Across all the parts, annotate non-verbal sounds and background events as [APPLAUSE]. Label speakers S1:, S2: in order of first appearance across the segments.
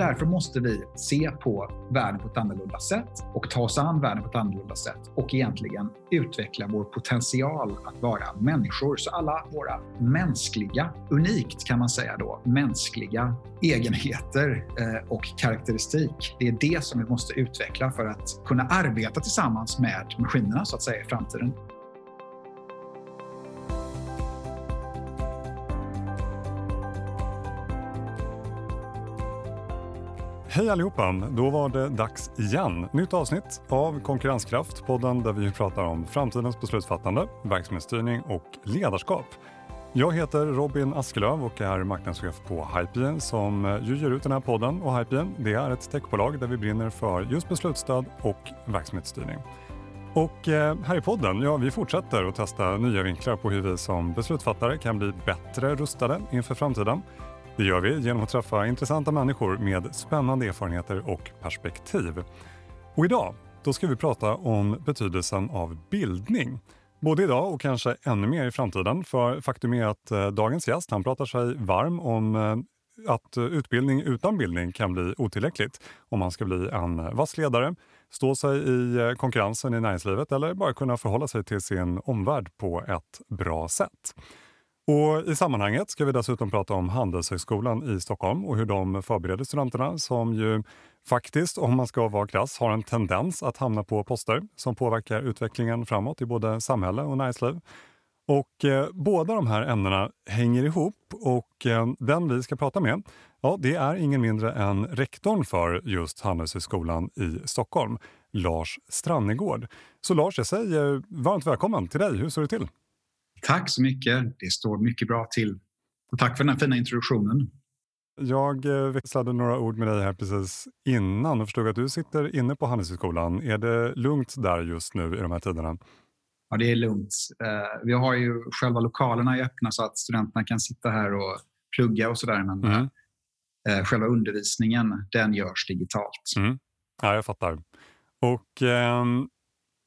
S1: därför måste vi se på världen på ett annorlunda sätt och ta oss an världen på ett annorlunda sätt och egentligen utveckla vår potential att vara människor. Så alla våra mänskliga, unikt kan man säga då, mänskliga egenheter eh, och karaktäristik. Det är det som vi måste utveckla för att kunna arbeta tillsammans med maskinerna så att säga i framtiden.
S2: Hej allihopa! Då var det dags igen. Nytt avsnitt av Konkurrenskraft, podden där vi pratar om framtidens beslutsfattande, verksamhetsstyrning och ledarskap. Jag heter Robin Askelöv och är marknadschef på Hypien som ju ger ut den här podden. Och Hypien det är ett techbolag där vi brinner för just beslutsstöd och verksamhetsstyrning. Och eh, här i podden, ja vi fortsätter att testa nya vinklar på hur vi som beslutsfattare kan bli bättre rustade inför framtiden. Det gör vi genom att träffa intressanta människor med spännande erfarenheter och perspektiv. Och idag då ska vi prata om betydelsen av bildning. Både idag och kanske ännu mer i framtiden. För faktum är att eh, dagens gäst han pratar sig varm om eh, att utbildning utan bildning kan bli otillräckligt om man ska bli en vass ledare, stå sig i eh, konkurrensen i näringslivet eller bara kunna förhålla sig till sin omvärld på ett bra sätt. Och I sammanhanget ska vi dessutom prata om Handelshögskolan i Stockholm och hur de förbereder studenterna som ju faktiskt, om man ska vara klass, har en tendens att hamna på poster som påverkar utvecklingen framåt i både samhälle och näringsliv. Och eh, båda de här ämnena hänger ihop och eh, den vi ska prata med, ja, det är ingen mindre än rektorn för just Handelshögskolan i Stockholm, Lars Strannegård. Så Lars, jag säger varmt välkommen till dig. Hur står det till?
S1: Tack så mycket. Det står mycket bra till. Och tack för den här fina introduktionen.
S2: Jag eh, växlade några ord med dig här precis innan och förstod att du sitter inne på Handelshögskolan. Är det lugnt där just nu i de här tiderna?
S1: Ja, det är lugnt. Eh, vi har ju själva lokalerna är öppna så att studenterna kan sitta här och plugga och sådär. Men mm. Eh, själva undervisningen, den görs digitalt.
S2: Mm. Ja, jag fattar. Och eh,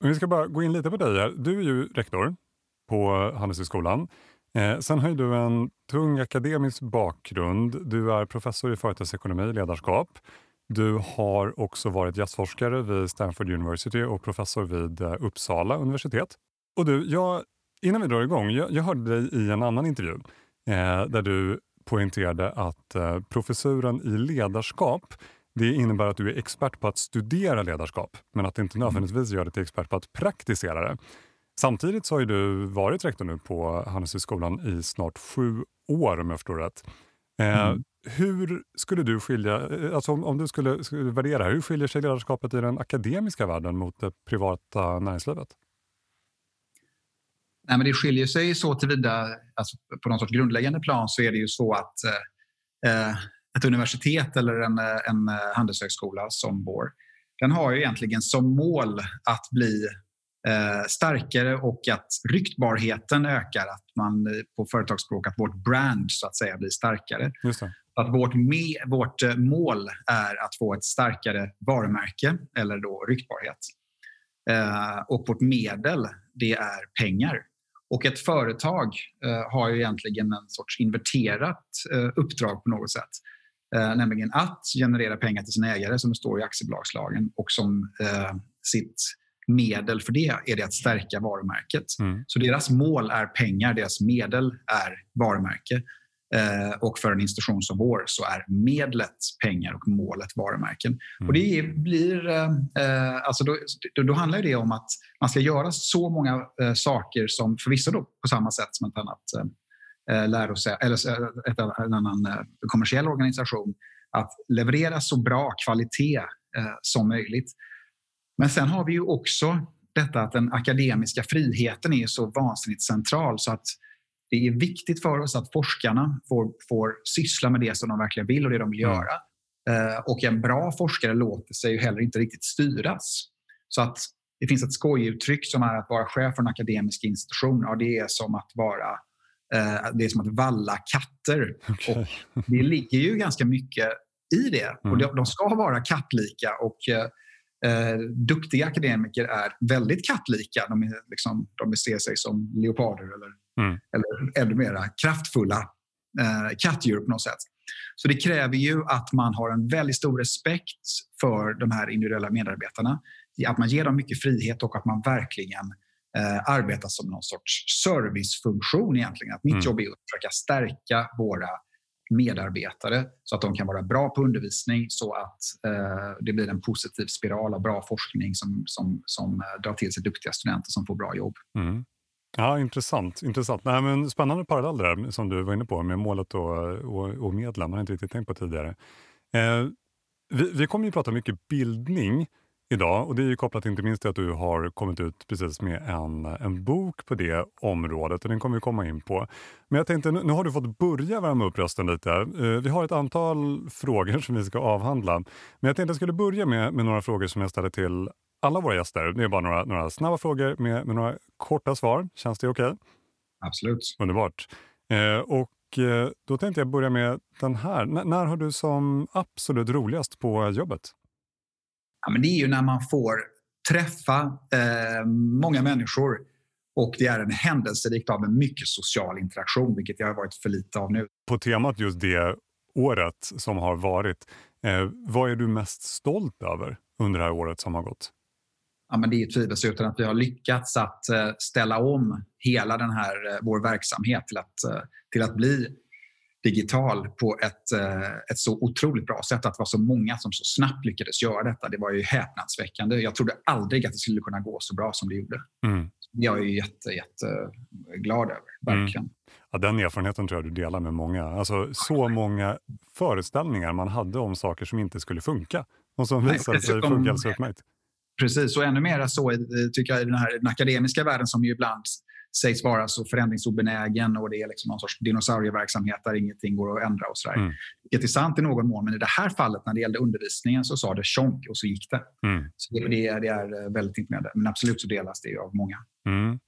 S2: vi ska bara gå in lite på dig här. Du är ju rektor på Handelshögskolan. Eh, sen har du en tung akademisk bakgrund. Du är professor i företagsekonomi och ledarskap. Du har också varit gästforskare vid Stanford University och professor vid eh, Uppsala universitet. Och du, jag, innan vi drar igång, jag, jag hörde dig i en annan intervju eh, där du poängterade att eh, professuren i ledarskap det innebär att du är expert på att studera ledarskap men att det inte nödvändigtvis gör dig till expert på att praktisera det. Samtidigt så har du varit rektor nu på Handelshögskolan i snart sju år om jag förstår rätt. Eh, mm. Hur skulle du skilja, eh, alltså om, om du skulle, skulle värdera, hur skiljer sig ledarskapet i den akademiska världen mot det privata näringslivet?
S1: Nej, men det skiljer sig så tillvida, alltså på någon sorts grundläggande plan så är det ju så att eh, eh ett universitet eller en, en handelshögskola som vår, den har ju egentligen som mål att bli eh, starkare och att ryktbarheten ökar. Att man eh, på företagsspråk, att vårt brand så att säga blir starkare. Att vårt, me, vårt eh, mål är att få ett starkare varumärke eller då ryktbarhet. Eh, och vårt medel, det är pengar. Och ett företag eh, har ju egentligen en sorts inverterat eh, uppdrag på något sätt. Eh, nämligen att generera pengar till sina ägare som det står i aktiebolagslagen och som eh, sitt medel för det är det att stärka varumärket. Mm. Så deras mål är pengar, deras medel är varumärke. Eh, och för en institution som vår så är medlet pengar och målet varumärken. Mm. Och det blir, eh, eh, alltså då, då, då, handlar det om att man ska göra så många eh, saker som förvisso då på samma sätt som ett annat eh, lärosäte eller eh, ett, en annan eh, kommersiell organisation att leverera så bra kvalitet eh, som möjligt. Men sen har vi ju också detta att den akademiska friheten är så vansinnigt central så att det är viktigt för oss att forskarna får, får syssla med det som de verkligen vill och det de vill mm. göra. Eh, och en bra forskare låter sig ju heller inte riktigt styras. Så att det finns ett skojuttryck som är att vara chef för en akademisk institution. Ja, det är som att vara eh, det är som att valla katter. Okay. Och det ligger ju ganska mycket i det. Mm. Och de, de ska vara kattlika och eh, duktiga akademiker är väldigt kattlika. De, är liksom, de ser sig som leoparder eller, mm. eller ännu mer kraftfulla eh, kattdjur på något sätt. Så det kräver ju att man har en väldigt stor respekt för de här individuella medarbetarna. Att man ger dem mycket frihet och att man verkligen eh, arbetar som någon sorts servicefunktion egentligen. Att mitt mm. jobb är att försöka stärka våra medarbetare så att de kan vara bra på undervisning så att eh, det blir en positiv spiral av bra forskning som, som, som eh, drar till sig duktiga studenter som får bra jobb.
S2: Mm. Ja, intressant. intressant. Nej, men spännande parallell där som du var inne på med målet och, och, och medlen. Man har inte riktigt tänkt på tidigare. Eh, vi, vi kommer ju prata mycket bildning idag och det är ju kopplat inte minst till att du har kommit ut precis med en, en bok på det området och den kommer vi komma in på. Men jag tänkte, nu, nu har du fått börja värma upp rösten lite. Uh, vi har ett antal [LAUGHS] frågor som vi ska avhandla. Men jag tänkte jag skulle börja med, med några frågor som jag ställer till alla våra gäster. Det är bara några, några snabba frågor med, med några korta svar. Känns det okej? Okay?
S1: Absolut.
S2: Underbart. Uh, och uh, då tänkte jag börja med den här. N när har du som absolut roligast på jobbet?
S1: Ja, men det är ju när man får träffa eh, många människor och det är en händelserikt av en mycket social interaktion, vilket jag har varit för lite av nu.
S2: På temat just det året som har varit, eh, vad är du mest stolt över under det här året som har gått?
S1: Ja, men det är tvivelsutan att vi har lyckats att eh, ställa om hela den här, eh, vår verksamhet till att, eh, till att bli digital på ett, eh, ett så otroligt bra sätt. Att det var så många som så snabbt lyckades göra detta, det var ju häpnadsväckande. Jag trodde aldrig att det skulle kunna gå så bra som det gjorde. Mm. Jag är jätte, jätte glad över, mm. verkligen. Mm.
S2: Ja, den erfarenheten tror jag du delar med många. Alltså, så många föreställningar man hade om saker som inte skulle funka och som visade sig funka alldeles utmärkt.
S1: Precis, och ännu mer så tycker jag i den, här, den akademiska världen som ju ibland sägs vara så förändringsobenägen och det är liksom någon sorts dinosaurieverksamhet där ingenting går att ändra och sådär. Mm. Vilket är sant i någon mån, men i det här fallet när det gällde undervisningen så sa det tjonk och så gick det. Mm. Så det, det, det, är eh, väldigt imponerande. Men absolut så delas det av många.
S2: Mm.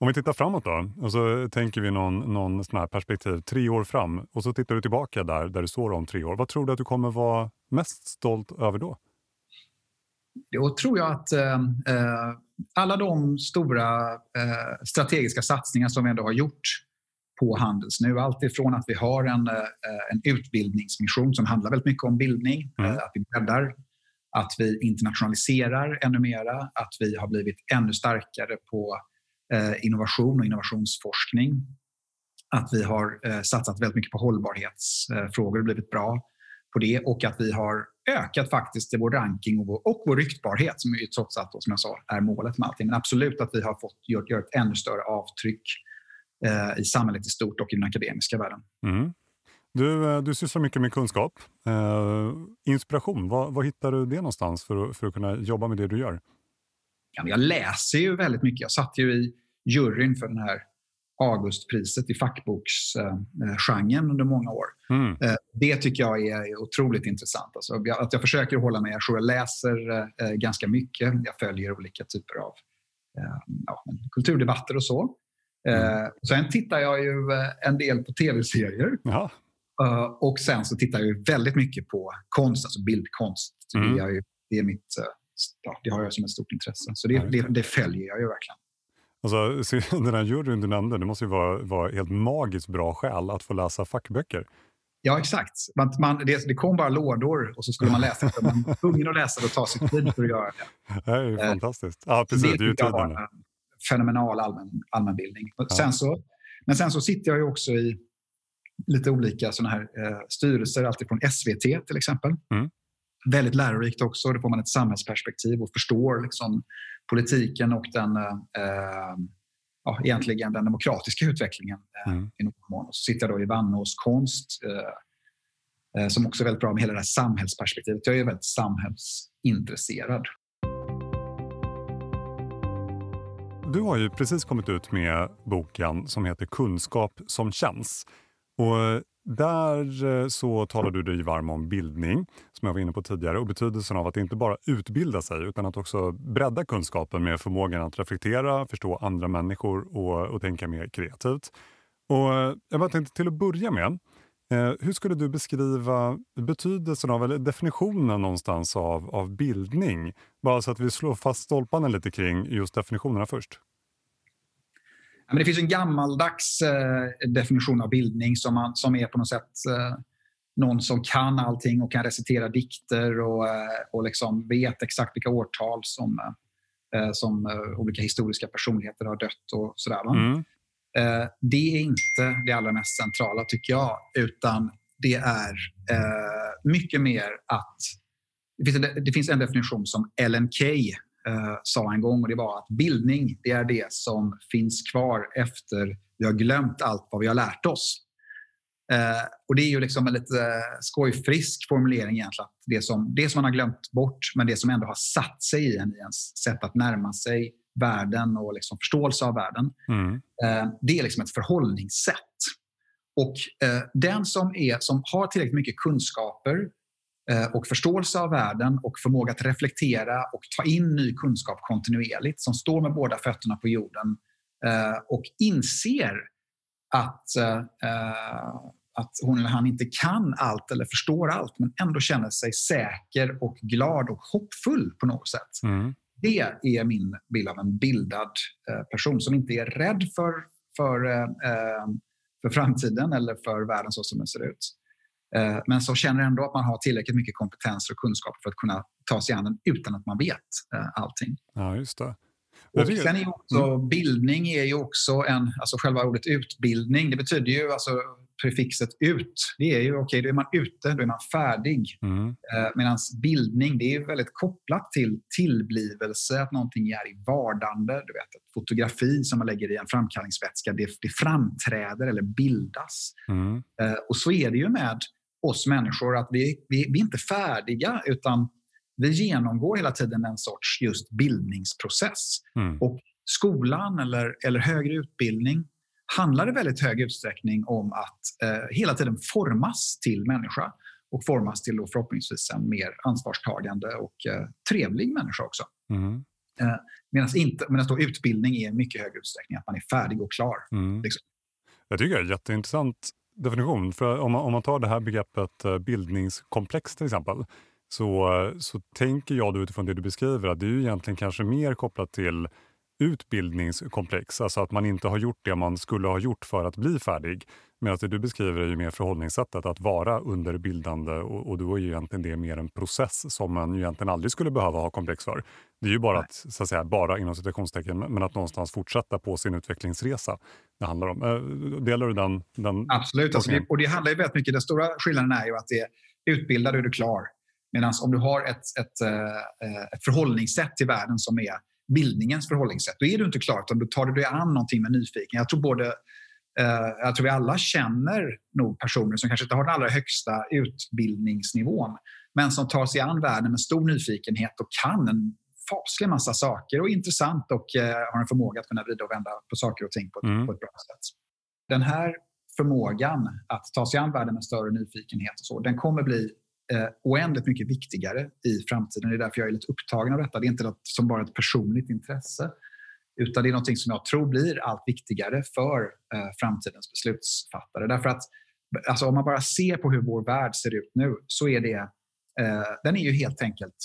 S2: Om vi tittar framåt då, och så tänker vi någon, någon sån här perspektiv, tre år fram, och så tittar du tillbaka där, där du står om tre år. Vad tror du att du kommer vara mest stolt över då?
S1: Då tror jag att eh, eh alla de stora eh, strategiska satsningar som vi ändå har gjort på Handels nu, allt ifrån att vi har en, eh, en utbildningsmission som handlar väldigt mycket om bildning, mm. eh, att vi breddar, att vi internationaliserar ännu mera, att vi har blivit ännu starkare på eh, innovation och innovationsforskning, att vi har eh, satsat väldigt mycket på hållbarhetsfrågor och blivit bra på det och att vi har ökat faktiskt vår ranking och vår, och vår ryktbarhet som ju trots allt, då, som jag sa, är målet med allting. Men absolut att vi har fått göra ett ännu större avtryck eh, i samhället i stort och i den akademiska världen.
S2: Mm. Du, eh, du sysslar mycket med kunskap. Eh, inspiration, var, var, hittar du det någonstans för, för att kunna jobba med det du gör?
S1: Ja, jag läser ju väldigt mycket. Jag satt ju i juryn för den här Augustpriset i fackboksgenren under många år. Mm. Eh, det tycker jag är otroligt intressant. Alltså, att jag försöker hålla mig Jag läser eh, ganska mycket. Jag följer olika typer av eh, ja, kulturdebatter och så. Mm. Sen tittar jag ju en del på tv-serier. Ja. Och sen så tittar jag väldigt mycket på konst, alltså bildkonst. Mm. Det, är mitt, det har jag som ett stort intresse. Så det, det, det följer jag ju verkligen.
S2: Alltså, [LAUGHS] den här juryn du nämnde, det måste ju vara, vara helt magiskt bra skäl att få läsa fackböcker.
S1: Ja, exakt. Man, man, det, det, kom bara lådor och så skulle man läsa det. Man var tvungen att läsa det och ta sig tid för att göra det.
S2: Det är ju eh, fantastiskt. Ja, precis. Det, är ju
S1: en fenomenal allmän, allmänbildning. Ja. Sen så, men sen så sitter jag ju också i lite olika såna här eh, styrelser, alltifrån SVT till exempel. Mm. Väldigt lärorikt också. Då får man ett samhällsperspektiv och förstår liksom, politiken och den, eh, ja, egentligen den demokratiska utvecklingen eh, mm. i någon mån. Och så sitter jag då i Vannås konst eh, eh, som också är väldigt bra med hela det här samhällsperspektivet. Jag är väldigt samhällsintresserad.
S2: Du har ju precis kommit ut med boken som heter Kunskap som känns. Och där eh, så talar du dig varm om bildning, som jag var inne på tidigare, och betydelsen av att inte bara utbilda sig utan att också bredda kunskapen med förmågan att reflektera, förstå andra människor och, och tänka mer kreativt. Och eh, jag bara tänkte till att börja med, eh, hur skulle du beskriva betydelsen av, eller definitionen någonstans av, av bildning? Bara så att vi slår fast stolparna lite kring just definitionerna först.
S1: Men det finns en gammaldags eh, definition av bildning som, man, som är på något sätt eh, någon som kan allting och kan recitera dikter och, eh, och liksom vet exakt vilka årtal som, som olika historiska personligheter har dött och sådär. Mm. Det är inte det allra mest centrala tycker jag, utan det är mycket mer att det finns, en, det finns en definition som Ellen Key eh, sa en gång och det var att bildning det är det som finns kvar efter vi har glömt allt vad vi har lärt oss. Eh, och Det är ju liksom en lite eh, skojfrisk formulering egentligen. Att det, som, det som man har glömt bort men det som ändå har satt sig i en i ens sätt att närma sig världen och liksom förståelse av världen. Mm. Eh, det är liksom ett förhållningssätt. Och eh, den som, är, som har tillräckligt mycket kunskaper och förståelse av världen och förmåga att reflektera och ta in ny kunskap kontinuerligt som står med båda fötterna på jorden eh, och inser att, eh, att hon eller han inte kan allt eller förstår allt men ändå känner sig säker och glad och hoppfull på något sätt. Mm. Det är min bild av en bildad person som inte är rädd för, för, för framtiden eller för världen så som den ser ut. Eh, men som känner ändå att man har tillräckligt mycket kompetens och kunskap för att kunna ta sig an den utan att man vet eh, allting.
S2: Ja, just det.
S1: Och sen är också, mm. Bildning är ju också en, alltså själva ordet utbildning, det betyder ju alltså prefixet ut. Det är ju okej, okay, då är man ute, då är man färdig. Mm. Eh, Medan bildning, det är väldigt kopplat till tillblivelse, att någonting är i vardande. Du vet, ett fotografi som man lägger i en framkallningsvätska, det, det framträder eller bildas. Mm. Eh, och så är det ju med oss människor att vi, vi, vi är inte färdiga utan vi genomgår hela tiden en sorts just bildningsprocess. Mm. Och skolan eller, eller högre utbildning handlar i väldigt hög utsträckning om att eh, hela tiden formas till människa och formas till då förhoppningsvis en mer ansvarstagande och eh, trevlig människa också. Mm. Eh, Medan utbildning är i mycket högre utsträckning att man är färdig och klar. Mm. Liksom.
S2: Jag tycker det är jätteintressant definition. För om man, om man tar det här begreppet eh, bildningskomplex till exempel, så, eh, så tänker jag då utifrån det du beskriver att det är ju egentligen kanske mer kopplat till utbildningskomplex, alltså att man inte har gjort det man skulle ha gjort för att bli färdig. Medan det du beskriver är ju mer förhållningssättet att vara under bildande och, och då är ju egentligen det mer en process som man ju egentligen aldrig skulle behöva ha komplex för. Det är ju bara att, så att säga, bara inom citationstecken, men att någonstans fortsätta på sin utvecklingsresa det handlar om. Äh, delar du den? den
S1: Absolut, alltså det, och det handlar ju väldigt mycket, den stora skillnaden är ju att det är utbildad är du klar. Medan om du har ett, ett, äh, ett förhållningssätt till världen som är bildningens förhållningssätt, då är du inte klar utan då tar du dig an någonting med nyfiken. Jag tror både Uh, jag tror vi alla känner nog personer som kanske inte har den allra högsta utbildningsnivån men som tar sig an världen med stor nyfikenhet och kan en faslig massa saker och är intressant och uh, har en förmåga att kunna vrida och vända på saker och ting på, mm. på ett bra sätt. Den här förmågan att ta sig an världen med större nyfikenhet och så, den kommer bli eh, oändligt mycket viktigare i framtiden. Det är därför jag är lite upptagen av detta. Det är inte något som bara ett personligt intresse utan det är något som jag tror blir allt viktigare för eh, framtidens beslutsfattare. Därför att alltså, om man bara ser på hur vår värld ser ut nu så är det, eh, den är ju helt enkelt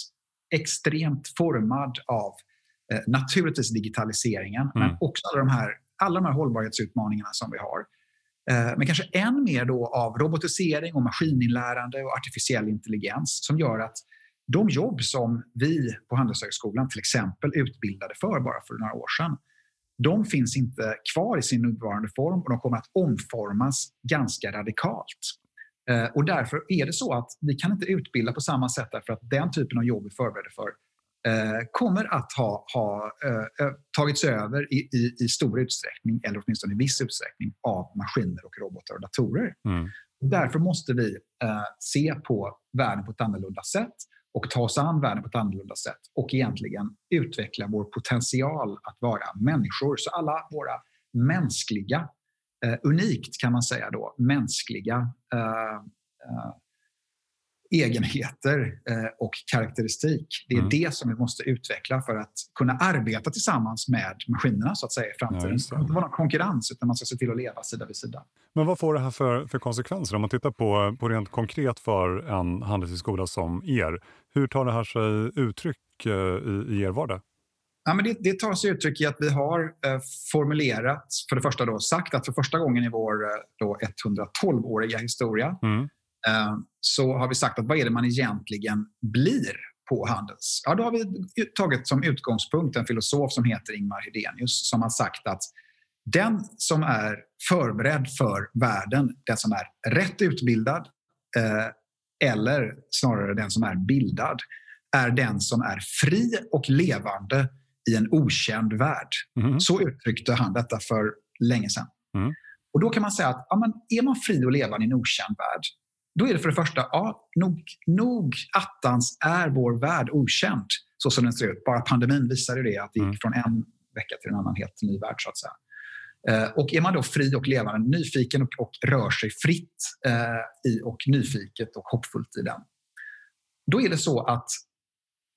S1: extremt formad av eh, naturligtvis digitaliseringen mm. men också alla de, här, alla de här hållbarhetsutmaningarna som vi har. Eh, men kanske än mer då av robotisering och maskininlärande och artificiell intelligens som gör att de jobb som vi på Handelshögskolan till exempel utbildade för bara för några år sedan, de finns inte kvar i sin nuvarande form och de kommer att omformas ganska radikalt. Eh, och därför är det så att vi kan inte utbilda på samma sätt därför att den typen av jobb vi förbereder för kommer att ha, ha eh, tagits över i, i, i, stor utsträckning, eller åtminstone i viss utsträckning, av maskiner och robotar och datorer. Mm. Därför måste vi se på världen på ett annorlunda sätt och ta oss an världen på ett annorlunda sätt och egentligen utveckla vår potential att vara människor. Så alla våra mänskliga, eh, unikt kan man säga då, mänskliga eh, eh, egenheter eh, och karaktäristik. Det är mm. det som vi måste utveckla för att kunna arbeta tillsammans med maskinerna så att säga i framtiden. Ja, det ska inte vara någon konkurrens utan man ska se till att leva sida vid sida.
S2: Men vad får det här för, för konsekvenser om man tittar på, på rent konkret för en handelshögskola som er? Hur tar det här sig uttryck eh, i, i er vardag?
S1: Ja, men det, det tar sig uttryck i att vi har eh, formulerat, för det första då, sagt att för första gången i vår eh, 112-åriga historia mm. Eh, så har vi sagt att vad är det man egentligen blir på Handels? Ja, då har vi tagit som utgångspunkt en filosof som heter Ingmar Hedenius som har sagt att den som är förberedd för världen, den som är rätt utbildad eh, eller snarare den som är bildad, är den som är fri och levande i en okänd värld. Mm. Så uttryckte han detta för länge sedan. Mm. Och då kan man säga att ja, men är man fri och levande i en okänd värld, då är det för det första, ja, nog, nog attans är vår värld okänd så som den ser ut. Bara pandemin visade det, att det gick mm. från en vecka till en annan helt ny värld. så att säga. Eh, och är man då fri och levande, nyfiken och, och rör sig fritt eh, i och nyfiket och hoppfullt i den, då är det så att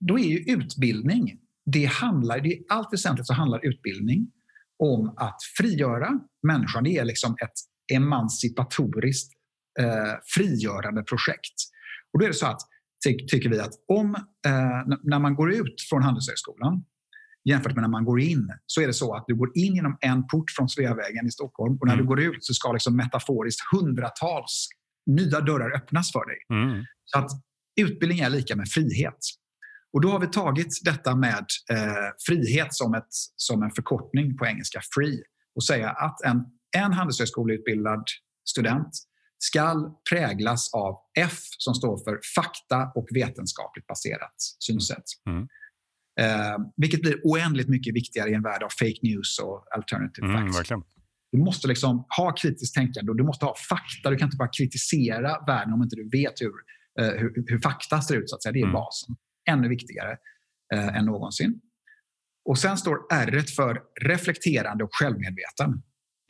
S1: då är ju utbildning, det handlar, det är allt väsentligt så handlar utbildning om att frigöra människan. Det är liksom ett emancipatoriskt eh, frigörande projekt. Och då är det så att, ty tycker vi att om, eh, när man går ut från Handelshögskolan jämfört med när man går in, så är det så att du går in genom en port från Sveavägen i Stockholm och när mm. du går ut så ska liksom metaforiskt hundratals nya dörrar öppnas för dig. Mm. Så att utbildning är lika med frihet. Och då har vi tagit detta med eh, frihet som, ett, som en förkortning på engelska, free, och säga att en, en handelshögskoleutbildad student ska präglas av F som står för fakta och vetenskapligt baserat synsätt. Mm. Eh, vilket blir oändligt mycket viktigare i en värld av fake news och alternative mm, facts. Verkligen. Du måste liksom ha kritiskt tänkande och du måste ha fakta. Du kan inte bara kritisera världen om inte du vet hur, eh, hur, hur fakta ser ut. Så att säga. Det är mm. basen ännu viktigare eh, än någonsin. Och sen står R för reflekterande och självmedveten.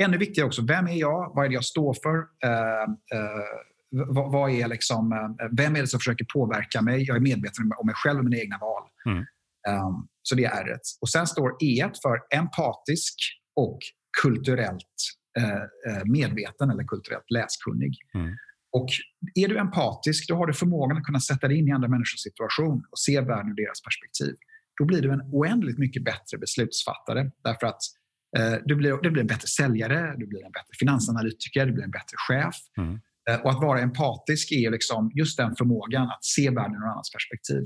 S1: Ännu viktigare också, vem är jag? Vad är det jag står för? Eh, eh, vad, vad, är liksom, eh, vem är det som försöker påverka mig? Jag är medveten om mig själv och mina egna val. Mm. Um, så det är R. Och sen står E för empatisk och kulturellt eh, medveten eller kulturellt läskunnig. Mm. Och är du empatisk, då har du förmågan att kunna sätta dig in i andra människors situation och se världen ur deras perspektiv. Då blir du en oändligt mycket bättre beslutsfattare därför att du, blir, du blir en bättre säljare, du blir en bättre finansanalytiker, du blir en bättre chef. Mm. Eh, och att vara empatisk är liksom just den förmågan att se världen ur någon annans perspektiv.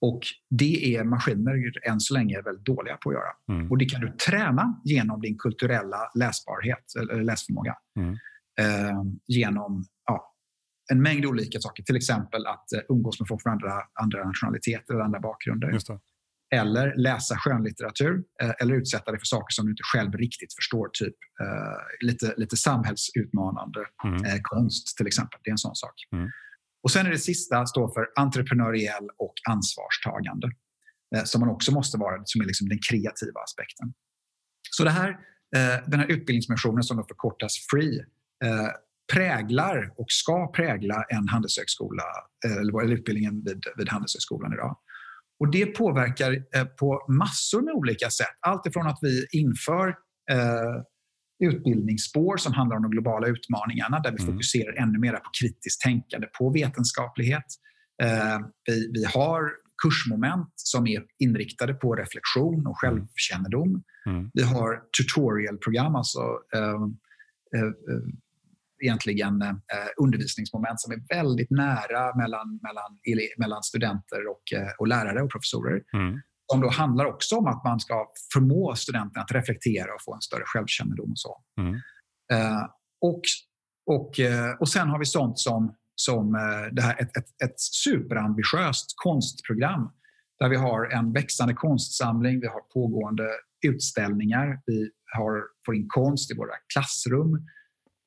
S1: Och det är maskiner än så länge väldigt dåliga på att göra. Mm. Och det kan du träna genom din kulturella läsbarhet, eller läsförmåga. Mm. Eh, genom en mängd olika saker. Till exempel att eh, umgås med folk från andra, andra nationaliteter eller andra bakgrunder. Eller läsa skönlitteratur eh, eller utsätta dig för saker som du inte själv riktigt förstår. Typ eh, lite, lite samhällsutmanande mm. eh, konst till exempel. Det är en sån sak. Mm. Och sen är det sista står för entreprenöriell och ansvarstagande. Som man också måste vara, som är liksom den kreativa aspekten. Så det här, den här utbildningsmissionen som då förkortas FREE präglar och ska prägla en handelshögskola eller utbildningen vid, vid Handelshögskolan idag. Och det påverkar eh, på massor med olika sätt. Allt ifrån att vi inför eh, utbildningsspår som handlar om de globala utmaningarna där vi mm. fokuserar ännu mer på kritiskt tänkande, på vetenskaplighet. Eh, vi, vi har kursmoment som är inriktade på reflektion och självkännedom. Mm. Vi har tutorialprogram, alltså egentligen eh, undervisningsmoment som är väldigt nära mellan, mellan, mellan studenter och, eh, och lärare och professorer. Mm. Som då handlar också om att man ska förmå studenterna att reflektera och få en större självkännedom. Och så. Mm. Eh, och, och, eh, och sen har vi sånt som, som eh, det här, ett, ett, ett superambitiöst konstprogram där vi har en växande konstsamling, vi har pågående utställningar, vi har, får in konst i våra klassrum.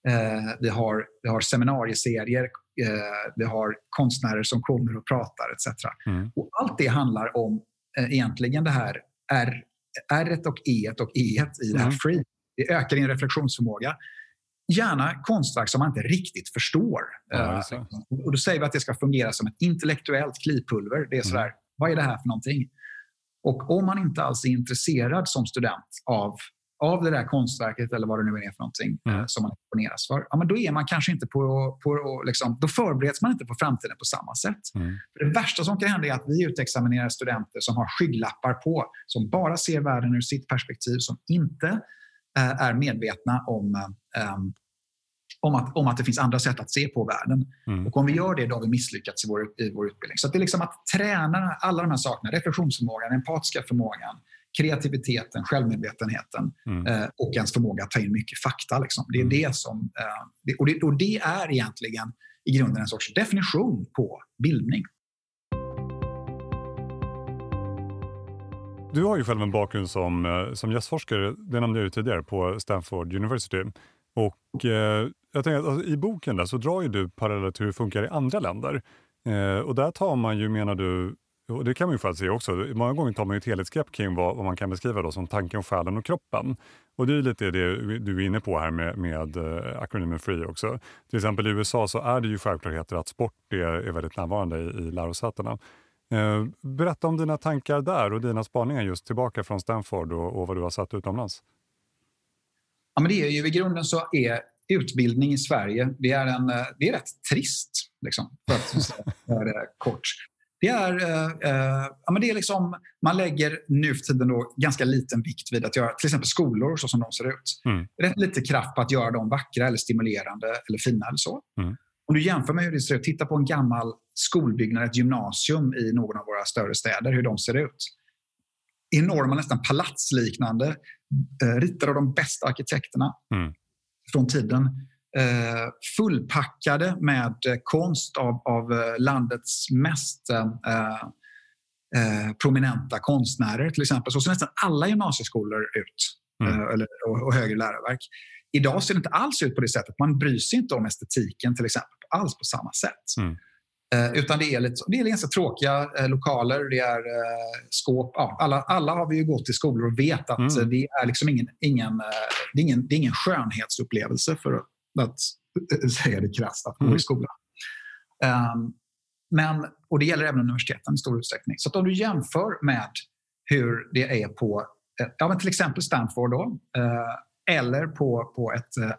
S1: Eh, vi, har, vi har seminarieserier, eh, vi har konstnärer som kommer och pratar etc. Mm. Och allt det handlar om eh, egentligen det här R, R och E och E i det här mm. free. Det ökar din reflektionsförmåga. Gärna konstverk som man inte riktigt förstår. Ja, och då säger vi att det ska fungera som ett intellektuellt klipulver. Det är sådär, mm. vad är det här för någonting? Och om man inte alls är intresserad som student av av det där konstverket eller vad det nu är för någonting mm. eh, som man exponeras för, ja, men då är man kanske inte på, på liksom, då förbereds man inte på framtiden på samma sätt. Mm. För det värsta som kan hända är att vi utexaminerar studenter som har skygglappar på, som bara ser världen ur sitt perspektiv, som inte eh, är medvetna om eh, om att, om att det finns andra sätt att se på världen. Mm. Och om vi gör det, då har vi misslyckats i vår, i vår utbildning. Så det är liksom att träna alla de här sakerna, reflektionsförmågan, empatiska förmågan, kreativiteten, självmedvetenheten mm. eh, och ens förmåga att ta in mycket fakta. Liksom. Det är mm. det som, eh, och, det, och det är egentligen i grunden en sorts definition på bildning.
S2: Du har ju själv en bakgrund som, eh, som gästforskare, det nämnde jag ju tidigare, på Stanford University. Och eh, jag tänker att, alltså, I boken där så drar ju du paralleller till hur det funkar i andra länder. Eh, och där tar man ju, menar du, och det kan man ju faktiskt se också, många gånger tar man ju ett helhetsgrepp kring vad, vad man kan beskriva då som tanken, själen och kroppen. Och det är lite det du är inne på här med, med eh, akronymen FREE också. Till exempel i USA så är det ju självklarheter att sport är, är väldigt närvarande i, i lärosätena. Eh, berätta om dina tankar där och dina spaningar just tillbaka från Stanford och, och vad du har sett utomlands.
S1: Ja, men det är ju, I grunden så är utbildning i Sverige det är, en, eh, det är rätt trist, liksom, för att säga det eh, kort. Det är, eh, ja, men det är liksom, man lägger nu för tiden då ganska liten vikt vid att göra till exempel skolor så som de ser ut. Mm. Rätt lite kraft på att göra dem vackra, eller stimulerande eller fina. Eller så. Mm. Om du jämför med hur det ser ut, titta på en gammal skolbyggnad, ett gymnasium i någon av våra större städer, hur de ser ut. Enorma, nästan palatsliknande, eh, ritade av de bästa arkitekterna mm. från tiden. Eh, fullpackade med konst av, av eh, landets mest eh, eh, prominenta konstnärer till exempel. Så ser nästan alla gymnasieskolor ut, mm. Eh, eller, och, och högre läroverk. Idag ser det inte alls ut på det sättet. Man bryr sig inte om estetiken till exempel alls på samma sätt. Mm. Eh, utan det är, lite, det är ganska tråkiga eh, lokaler, det är eh, skåp. Ja, alla, alla har vi ju gått till skolor och vet att mm. det är liksom ingen, ingen, eh, det är ingen, det är ingen skönhetsupplevelse för att, [LAUGHS] säga det krasst, att gå mm. i skolan. Um, men, och det gäller även universiteten i stor utsträckning. Så om du jämför med hur det är på ja, men till exempel Stanford då, eh, eller på, på ett eh,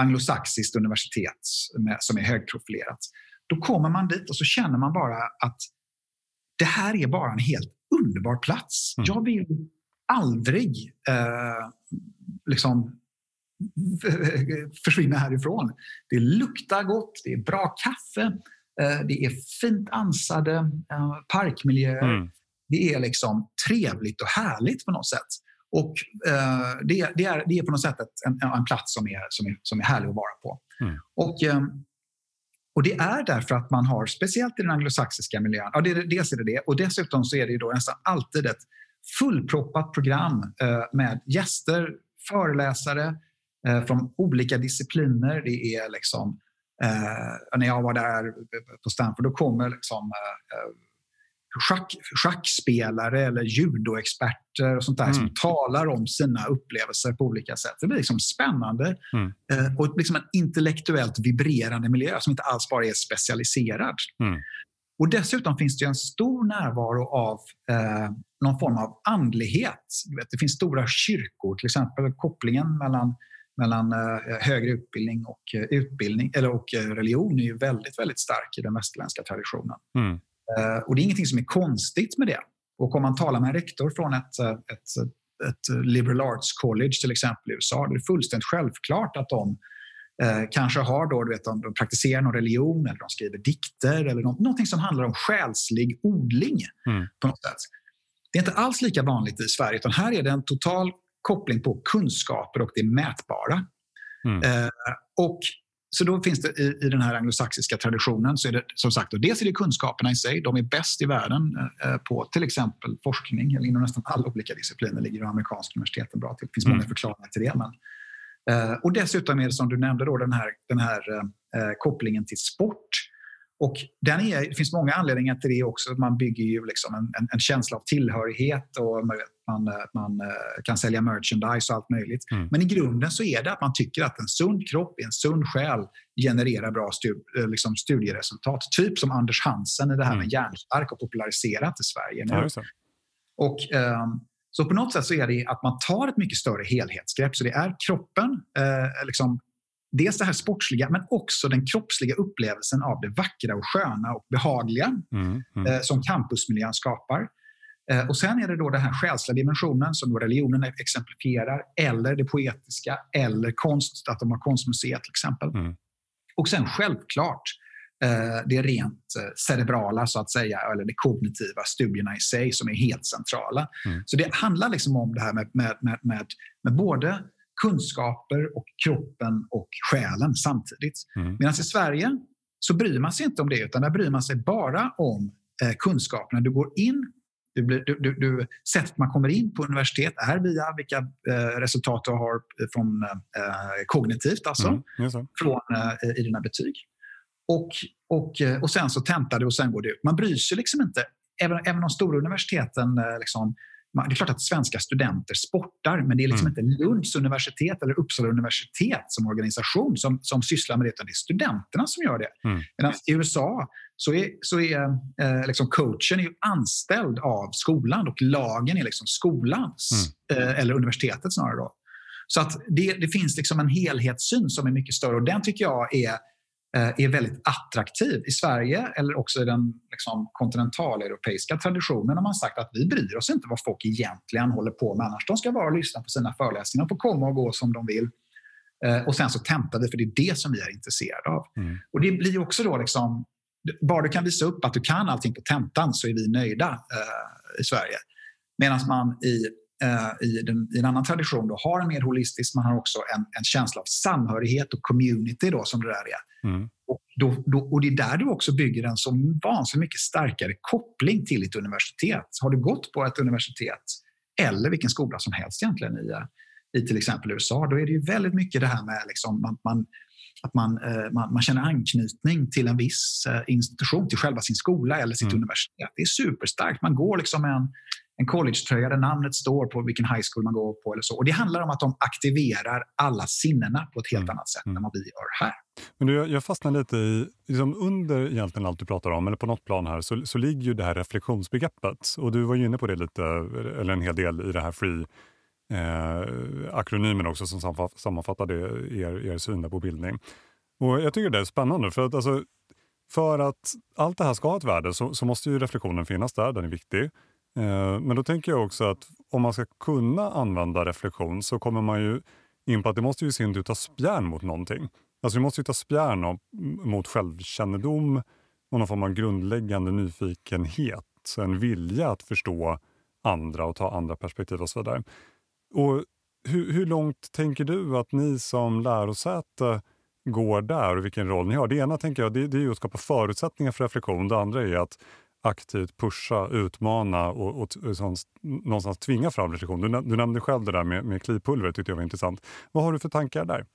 S1: anglosaxiskt universitet med, som är högprofilerat. Då kommer man dit och så känner man bara att det här är bara en helt underbar plats. Mm. Jag vill aldrig eh, liksom [LAUGHS] försvinna härifrån. Det luktar gott, det är bra kaffe, eh, det är fint ansade eh, parkmiljöer. Mm. Det är liksom trevligt och härligt på något sätt. Och eh, det, det, är, det är på något sätt en, en plats som är, som, är, som är härlig att vara på. Mm. Och, och det är därför att man har, speciellt i den anglosaxiska miljön, ja, det, dels är det det och dessutom så är det då nästan alltid ett fullproppat program med gäster, föreläsare eh, från olika discipliner. Det är liksom, eh, när jag var där på Stanford, då kommer liksom, eh, schack, schackspelare eller judoexperter och sånt där mm. som talar om sina upplevelser på olika sätt. Det blir liksom spännande mm. eh, och liksom en intellektuellt vibrerande miljö som inte alls bara är specialiserad. Mm. Och Dessutom finns det en stor närvaro av eh, någon form av andlighet. Det finns stora kyrkor, till exempel kopplingen mellan mellan eh, högre utbildning och eh, utbildning eller och eh, religion är ju väldigt, väldigt stark i den västerländska traditionen. Mm. Och det är ingenting som är konstigt med det. Och om man talar med en rektor från ett, ett, ett liberal arts college till exempel i USA, det är fullständigt självklart att de eh, kanske har då, du vet, de, de praktiserar någon religion eller de skriver dikter eller något, någonting som handlar om själslig odling mm. på något sätt. Det är inte alls lika vanligt i Sverige, utan här är det en total koppling på kunskaper och det mätbara. Mm. Eh, och så då finns det i, i den här anglosaxiska traditionen så är det som sagt, och dels är det kunskaperna i sig. De är bäst i världen eh, på till exempel forskning, eller inom nästan alla olika discipliner ligger amerikanska universiteten bra till. Det finns mm. många förklaringar till det. Men, eh, och dessutom är det som du nämnde då, den här, den här eh, kopplingen till sport och den är, det finns många anledningar till det också. Man bygger ju liksom en, en, en känsla av tillhörighet och man, man eh, kan sälja merchandise och allt möjligt. Mm. Men i grunden så är det att man tycker att en sund kropp, en sund själ genererar bra stu, eh, liksom studieresultat. Typ som Anders Hansen i det här med mm. hjärnstark och populariserat i Sverige nu. Ja, och, um, Så på något sätt så är det att man tar ett mycket större helhetsgrepp. Så det är kroppen, eh, liksom, dels det här sportsliga, men också den kroppsliga upplevelsen av det vackra och sköna och behagliga mm, mm. Eh, som campusmiljön skapar. Eh, och sen är det då den här själsliga dimensionen som då religionen exemplifierar, eller det poetiska, eller konst, att de har konstmuseet till exempel. Mm. Och sen självklart eh, det rent eh, cerebrala, så att säga, eller de kognitiva studierna i sig som är helt centrala. Mm. Så det handlar liksom om det här med, med, med, med, med både kunskaper och kroppen och själen samtidigt. Mm. Medan i Sverige så bryr man sig inte om det, utan där bryr man sig bara om eh, kunskaperna. Du går in du, blir, du, du, du, sättet man kommer in på universitet är via vilka eh, resultat du har från eh, kognitivt, alltså mm, från, eh, i dina betyg. Och, och, eh, och sen så tentar du och sen går du ut. Man bryr sig liksom inte. Även, även de stora universiteten eh, liksom, det är klart att svenska studenter sportar, men det är liksom mm. inte Lunds universitet eller Uppsala universitet som organisation som, som sysslar med det, utan det är studenterna som gör det. Mm. Medan i USA så är, så är eh, liksom coachen är anställd av skolan och lagen är liksom skolans, mm. eh, eller universitetet snarare. Då. Så att det, det finns liksom en helhetssyn som är mycket större och den tycker jag är Eh, är väldigt attraktiv. I Sverige eller också i den liksom, kontinentaleuropeiska traditionen har man sagt att vi bryr oss inte vad folk egentligen håller på med annars. De ska bara lyssna på sina föreläsningar och få komma och gå som de vill. Eh, och sen så tentar vi, för det är det som vi är intresserade av. Mm. Och det blir också då liksom, bara du kan visa upp att du kan allting på tentan så är vi nöjda eh, i Sverige. Medan man i eh, i, den, i, en annan tradition då, har en mer holistisk, man har också en, en känsla av samhörighet och community då, som det där är. Mm. Och, då, då, och det är där du också bygger en så vansinnigt mycket starkare koppling till ditt universitet. Har du gått på ett universitet eller vilken skola som helst egentligen i, i till exempel USA, då är det ju väldigt mycket det här med liksom, man, man att man, eh, man, man, känner anknytning till en viss eh, institution, till själva sin skola eller sitt mm. universitet. Det är superstarkt. Man går liksom med en, en collegetröja där namnet står på vilken high school man går på. eller så. Och Det handlar om att de aktiverar alla sinnena på ett helt mm. annat sätt mm. än vad vi gör här.
S2: Men du, jag fastnar lite i, liksom under egentligen allt du pratar om, eller på något plan här, så, så ligger ju det här reflektionsbegreppet. Och du var ju inne på det lite, eller en hel del i det här free eh, akronymen också som sammanfattar er, er syn på bildning. Och Jag tycker det är spännande för att alltså, för att allt det här ska ha ett värde så, så måste ju reflektionen finnas där, den är viktig. Eh, men då tänker jag också att om man ska kunna använda reflektion så kommer man ju in på att det måste ju i sin tur ta spjärn mot någonting. Alltså det måste ju ta spjärn mot självkännedom och någon form av grundläggande nyfikenhet. En vilja att förstå andra och ta andra perspektiv och så vidare. Och hur, hur långt tänker du att ni som lärosäte går där och vilken roll ni har? Det ena tänker jag, det, det är att skapa förutsättningar för reflektion. Det andra är att aktivt pusha, utmana och, och, och någonstans tvinga fram reflektion. Du, du nämnde själv det där med, med klipulver, tyckte jag var intressant. Vad har du för tankar där?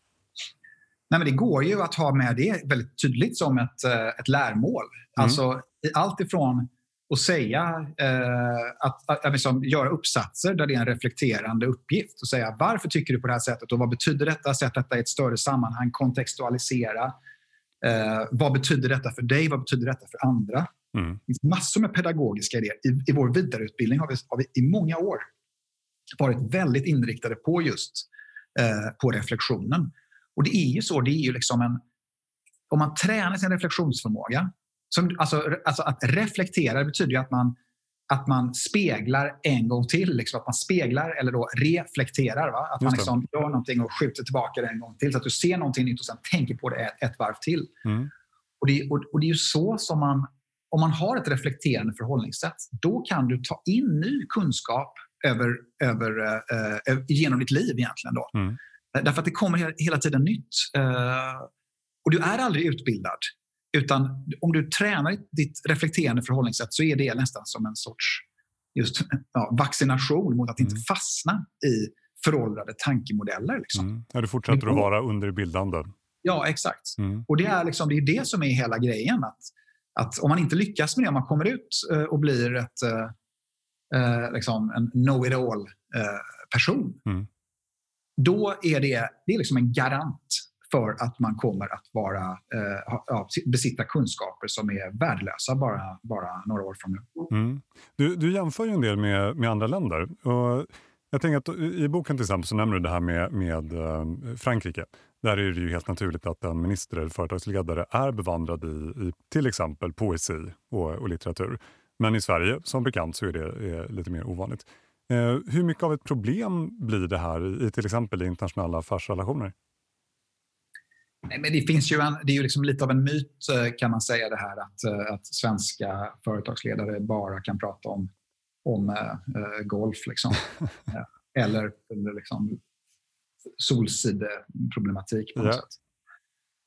S1: Nej, men det går ju att ha med det väldigt tydligt som ett, eh, ett lärmål. Mm. Alltså, allt ifrån att säga, eh, att, att, att liksom göra uppsatser där det är en reflekterande uppgift och säga varför tycker du på det här sättet och vad betyder detta? Sätt detta i ett större sammanhang, kontextualisera. Eh, vad betyder detta för dig? Vad betyder detta för andra? Mm. Det finns massor med pedagogiska idéer. I, I vår vidareutbildning har vi, har vi i många år varit väldigt inriktade på just eh, på reflektionen. Och det är ju så, det är ju liksom en... Om man tränar sin reflektionsförmåga, som, alltså, alltså att reflektera betyder ju att man, att man speglar en gång till. Liksom, att man speglar eller då reflekterar. Va? Att man liksom gör någonting och skjuter tillbaka det en gång till. Så att du ser någonting nytt och sen tänker på det ett, ett varv till. Mm. Och, det, och, och, det är ju så som man om man har ett reflekterande förhållningssätt, då kan du ta in ny kunskap över, över, eh, genom ditt liv egentligen. Då. Mm. Eh, därför att det kommer hela tiden nytt. Eh, och du är aldrig utbildad. Utan om du tränar ditt reflekterande förhållningssätt så är det nästan som en sorts just, ja, vaccination mot att inte mm. fastna i föråldrade tankemodeller. Liksom. Mm.
S2: Ja, du fortsätter att vara underbildande.
S1: Ja, exakt. Mm. Och det är, liksom, det är det som är hela grejen. Att att om man inte lyckas med det, om man kommer ut eh, och blir ett, eh, eh, liksom en know-it-all-person, mm. då är det, det är liksom en garant för att man kommer att vara, eh, ha, besitta kunskaper som är värdelösa bara, bara några år från nu.
S2: Mm. Du, du jämför ju en del med, med andra länder. Och jag tänker att I boken till exempel så nämner du det här med, med eh, Frankrike. Där är det ju helt naturligt att en minister eller företagsledare är bevandrad i, i till exempel poesi och, och, litteratur. Men i Sverige, som bekant, så är det är lite mer ovanligt. Eh, hur mycket av ett problem blir det här i till exempel i internationella affärsrelationer?
S1: Nej, men det, finns ju en, det är ju liksom lite av en myt eh, kan man säga det här att, eh, att svenska företagsledare bara kan prata om, om äh, golf. Liksom. [LAUGHS] eller, eller liksom solsideproblematik på något ja. sätt.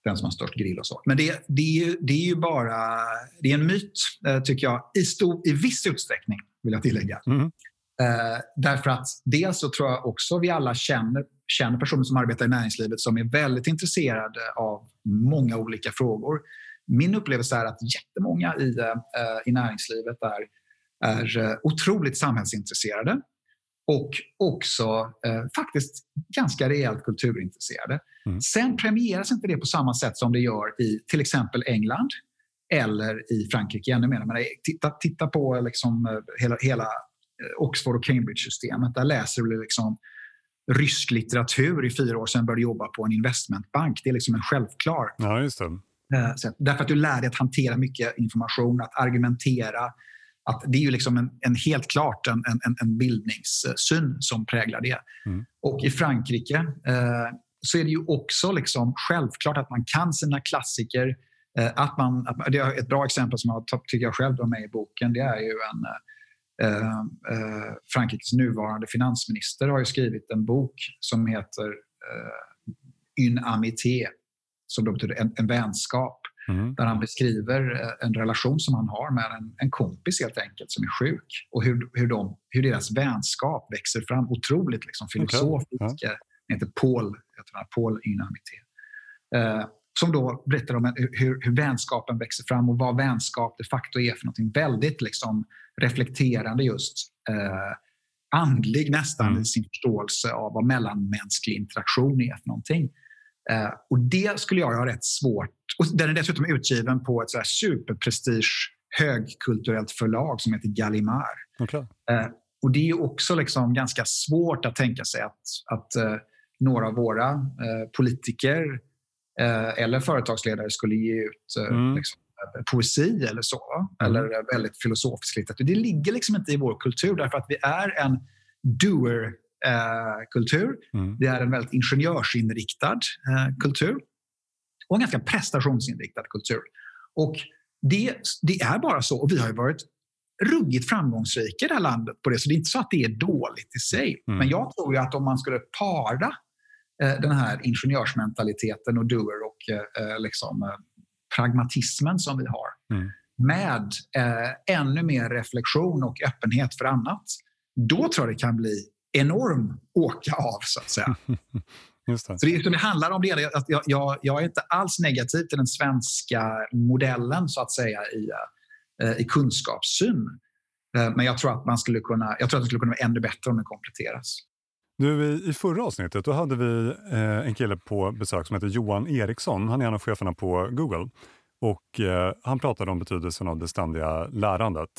S1: Den som har störst grill och så. Men det, det, är, ju, det är ju bara det är en myt, tycker jag, i, stor, i viss utsträckning, vill jag tillägga. Mm. Eh, därför att dels så tror jag också vi alla känner känner personer som arbetar i näringslivet som är väldigt intresserade av många olika frågor. Min upplevelse är att jättemånga i, eh, i näringslivet är, är eh, otroligt samhällsintresserade och också eh, faktiskt ganska rejält kulturintresserade. Mm. Sen premieras inte det på samma sätt som det gör i till exempel England eller i Frankrike ännu mer. Men titta, titta på liksom hela, hela Oxford och Cambridge-systemet. Där läser du liksom rysk litteratur i fyra år, sen började jobba på en investmentbank. Det är liksom en självklar...
S2: Ja, just det.
S1: Eh, därför att du lär dig att hantera mycket information, att argumentera. Att det är ju liksom en, en helt klart en, en, en bildningssyn som präglar det. Mm. Och i Frankrike eh, så är det ju också liksom självklart att man kan sina klassiker. Eh, att man, att, det är ett bra exempel som jag tycker jag själv har med i boken. Det är ju en eh, Eh, Frankrikes nuvarande finansminister har skrivit en bok som heter eh, Une amité, som då betyder en, en vänskap. Mm. Där han beskriver eh, en relation som han har med en, en kompis helt enkelt som är sjuk och hur, hur, de, hur deras vänskap växer fram. Otroligt liksom, filosofiskt. Okay. Ja. Han heter Paul, heter Paul Une amité. Eh, som då berättar om hur, hur vänskapen växer fram och vad vänskap de facto är för någonting. Väldigt liksom reflekterande just eh, andlig nästan mm. i sin förståelse av vad mellanmänsklig interaktion är för någonting. Eh, och det skulle jag ha rätt svårt... Och den är dessutom utgiven på ett så här superprestige högkulturellt förlag som heter Gallimard. Okay. Eh, och det är också liksom ganska svårt att tänka sig att, att eh, några av våra eh, politiker eller företagsledare skulle ge ut eh, mm. liksom, poesi eller så. Mm. Eller väldigt filosofisk litteratur. Det ligger liksom inte i vår kultur därför att vi är en doer-kultur. Eh, mm. Vi är en väldigt ingenjörsinriktad eh, kultur och en ganska prestationsinriktad kultur. Och det, det är bara så. Och vi har varit ruggigt framgångsrika i det här landet på det. Så det är inte så att det är dåligt i sig. Mm. Men jag tror att om man skulle para eh, den här ingenjörsmentaliteten och doer och eh, eh liksom, eh, pragmatismen som vi har mm. med eh, ännu mer reflektion och öppenhet för annat, då tror jag det kan bli enorm åka av, så att säga. [LAUGHS] Just det. Så det, det handlar om det. Att jag, jag, jag, är inte alls negativ till den svenska modellen så att säga i, eh, i kunskapssyn. Eh, men jag tror att man skulle kunna, jag tror att det skulle kunna vara ännu bättre om det kompletteras.
S2: Du, i, I förra avsnittet då hade vi eh, en kille på besök som heter Johan Eriksson. Han är en av cheferna på Google. Och eh, Han pratade om betydelsen av det ständiga lärandet.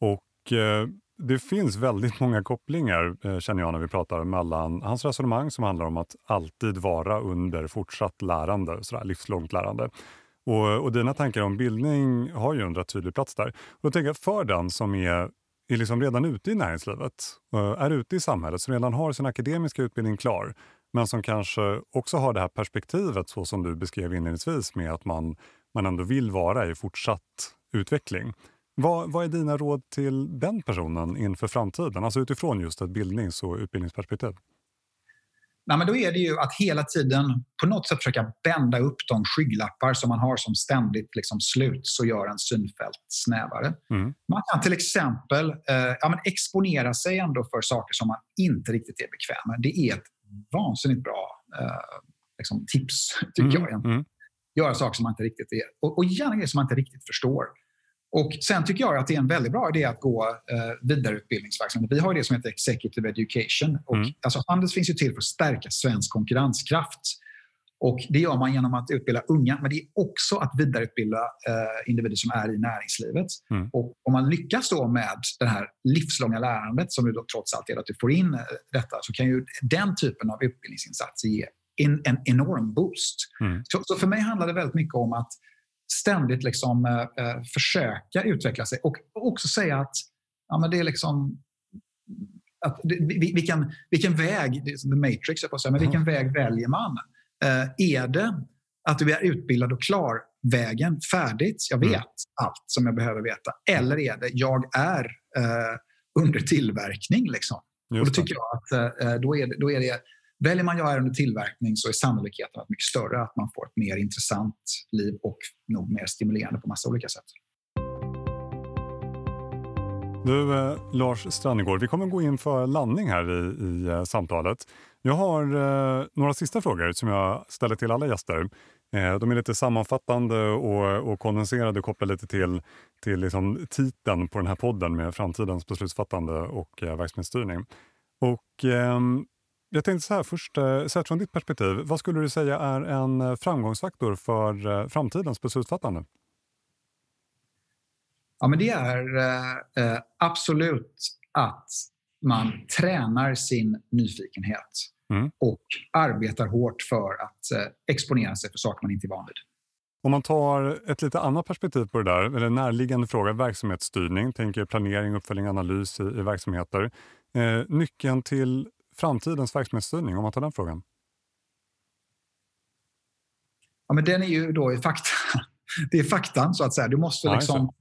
S2: Och eh, Det finns väldigt många kopplingar, eh, känner jag, när vi pratar mellan hans resonemang som handlar om att alltid vara under fortsatt lärande, sådär, livslångt lärande. Och, och dina tankar om bildning har ju en rätt tydlig plats där. Och då tänker jag för den som är är liksom redan ute i näringslivet, eh, är ute i samhället, som redan har sin akademiska utbildning klar, men som kanske också har det här perspektivet så som du beskrev inledningsvis med att man, man ändå vill vara i fortsatt utveckling. Vad, vad är dina råd till den personen inför framtiden? Alltså utifrån just ett bildnings och utbildningsperspektiv.
S1: Nej, men då är det ju att hela tiden på något sätt försöka bända upp de skygglappar som man har som ständigt liksom sluts och gör en synfält snävare. Mm. Man kan till exempel eh, ja, men exponera sig ändå för saker som man inte riktigt är bekväm med. Det är ett vansinnigt bra eh, liksom tips, tycker mm. jag. Mm. Göra saker som man inte riktigt är, och, och gärna grejer som man inte riktigt förstår. Och Sen tycker jag att det är en väldigt bra idé att gå eh, vidareutbildningsverksamhet. Vi har det som heter Executive Education. Och, mm. alltså, Handels finns ju till för att stärka svensk konkurrenskraft. Och Det gör man genom att utbilda unga, men det är också att vidareutbilda eh, individer som är i näringslivet. Mm. Och Om man lyckas då med det här livslånga lärandet, som ju då trots allt är att du får in eh, detta, så kan ju den typen av utbildningsinsatser ge en, en enorm boost. Mm. Så, så, för mig handlar det väldigt mycket om att ständigt liksom, eh, eh försöka utveckla sig och också säga att ja, men det är liksom att, vilken, vilken väg, det är som The Matrix, jag på säga, men vilken mm. väg väljer man? Eh, är det att du är utbildad och klar vägen, färdigt, jag mm. vet mm. allt som jag behöver veta. Eller är det, jag är eh, under tillverkning. Liksom. och då tycker jag att eh, då, är det, då är det, väljer man jag är under tillverkning så är sannolikheten mycket större att man får ett mer intressant liv och nog mer stimulerande på massa olika sätt.
S2: Du, eh, Lars Strannegård, vi kommer gå in för landning här i, i eh, samtalet. Jag har eh, några sista frågor som jag ställer till alla gäster. Eh, de är lite sammanfattande och, och kondenserade kopplade lite till, till liksom titeln på den här podden med framtidens beslutsfattande och eh, verksamhetsstyrning. Och, eh, jag tänkte så här först, eh, sett från ditt perspektiv, vad skulle du säga är en framgångsfaktor för eh, framtidens beslutsfattande?
S1: Ja, men det är eh, eh, absolut att man tränar sin nyfikenhet mm. och arbetar hårt för att eh, exponera sig för saker man inte är van vid.
S2: Om man tar ett lite annat perspektiv på det där, eller närliggande fråga, verksamhetsstyrning, tänker planering, uppföljning, analys i, i verksamheter. Eh, nyckeln till framtidens verksamhetsstyrning, om man tar den frågan?
S1: Ja, men den är ju då i fakta. [LAUGHS] Det är faktan, så att säga. Du måste liksom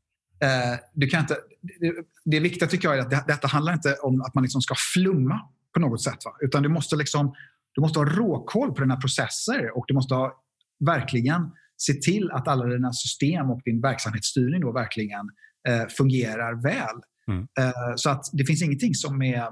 S1: Eh, du kan inte, det, det viktiga tycker jag är att det, detta handlar inte om att man liksom ska flumma på något sätt. Va? Utan du måste, liksom, du måste ha råkoll på dina processer och du måste ha, verkligen se till att alla dina system och din verksamhetsstyrning då verkligen eh, fungerar väl. Mm. Eh, så att det finns ingenting som är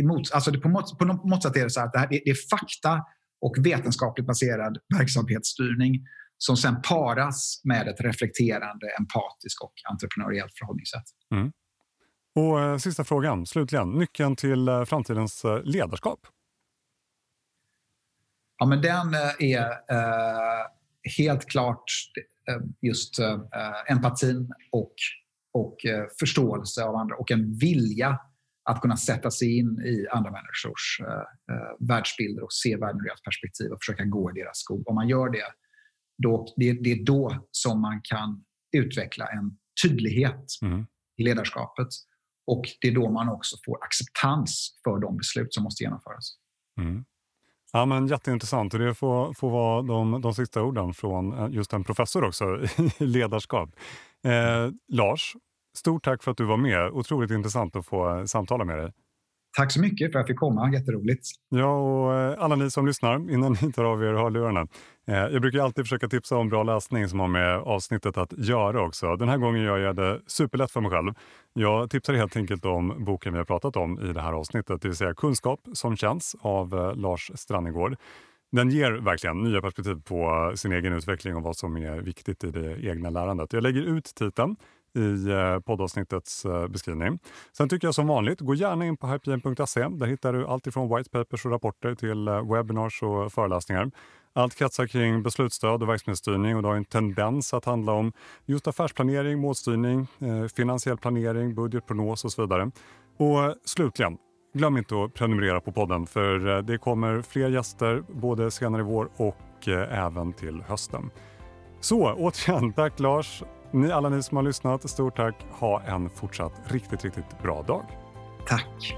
S1: emot... Alltså det på, något, på något sätt är det så att det, här, det, är fakta och vetenskapligt baserad verksamhetsstyrning som sen paras med ett reflekterande, empatiskt och entreprenöriellt förhållningssätt. Mm.
S2: Och eh, Sista frågan, slutligen. Nyckeln till eh, framtidens eh, ledarskap?
S1: Ja, men den är helt klart just empatin och, och förståelse av andra och en vilja att kunna sätta sig in i andra människors världsbilder och se världen ur deras perspektiv och försöka gå i deras skog. Om man gör det då, det, det är då som man kan utveckla en tydlighet mm. i ledarskapet. Och det är då man också får acceptans för de beslut som måste genomföras.
S2: Mm. Ja, men jätteintressant. Och det får, får vara de, de sista orden från eh, just en professor också i ledarskap. Eh, Lars, stort tack för att du var med. Otroligt intressant att få samtala med dig.
S1: Tack så mycket för att jag fick komma. Jätteroligt.
S2: Ja, och eh, alla ni som lyssnar, innan ni tar av er hörlurarna. Eh, jag brukar alltid försöka tipsa om bra läsning som har med avsnittet att göra också. Den här gången gör jag det superlätt för mig själv. Jag tipsar helt enkelt om boken vi har pratat om i det här avsnittet, det vill säga Kunskap som känns av eh, Lars Strannegård. Den ger verkligen nya perspektiv på sin egen utveckling och vad som är viktigt i det egna lärandet. Jag lägger ut titeln i eh, poddavsnittets eh, beskrivning. Sen tycker jag som vanligt, gå gärna in på hypegen.se. Där hittar du allt ifrån white papers och rapporter till eh, webinars och föreläsningar. Allt kretsar kring beslutsstöd och verksamhetsstyrning och det har en tendens att handla om just affärsplanering, målstyrning, finansiell planering, budgetprognos och så vidare. Och slutligen, glöm inte att prenumerera på podden för det kommer fler gäster både senare i vår och även till hösten. Så återigen, tack Lars ni, alla ni som har lyssnat, stort tack. Ha en fortsatt riktigt, riktigt bra dag.
S1: Tack.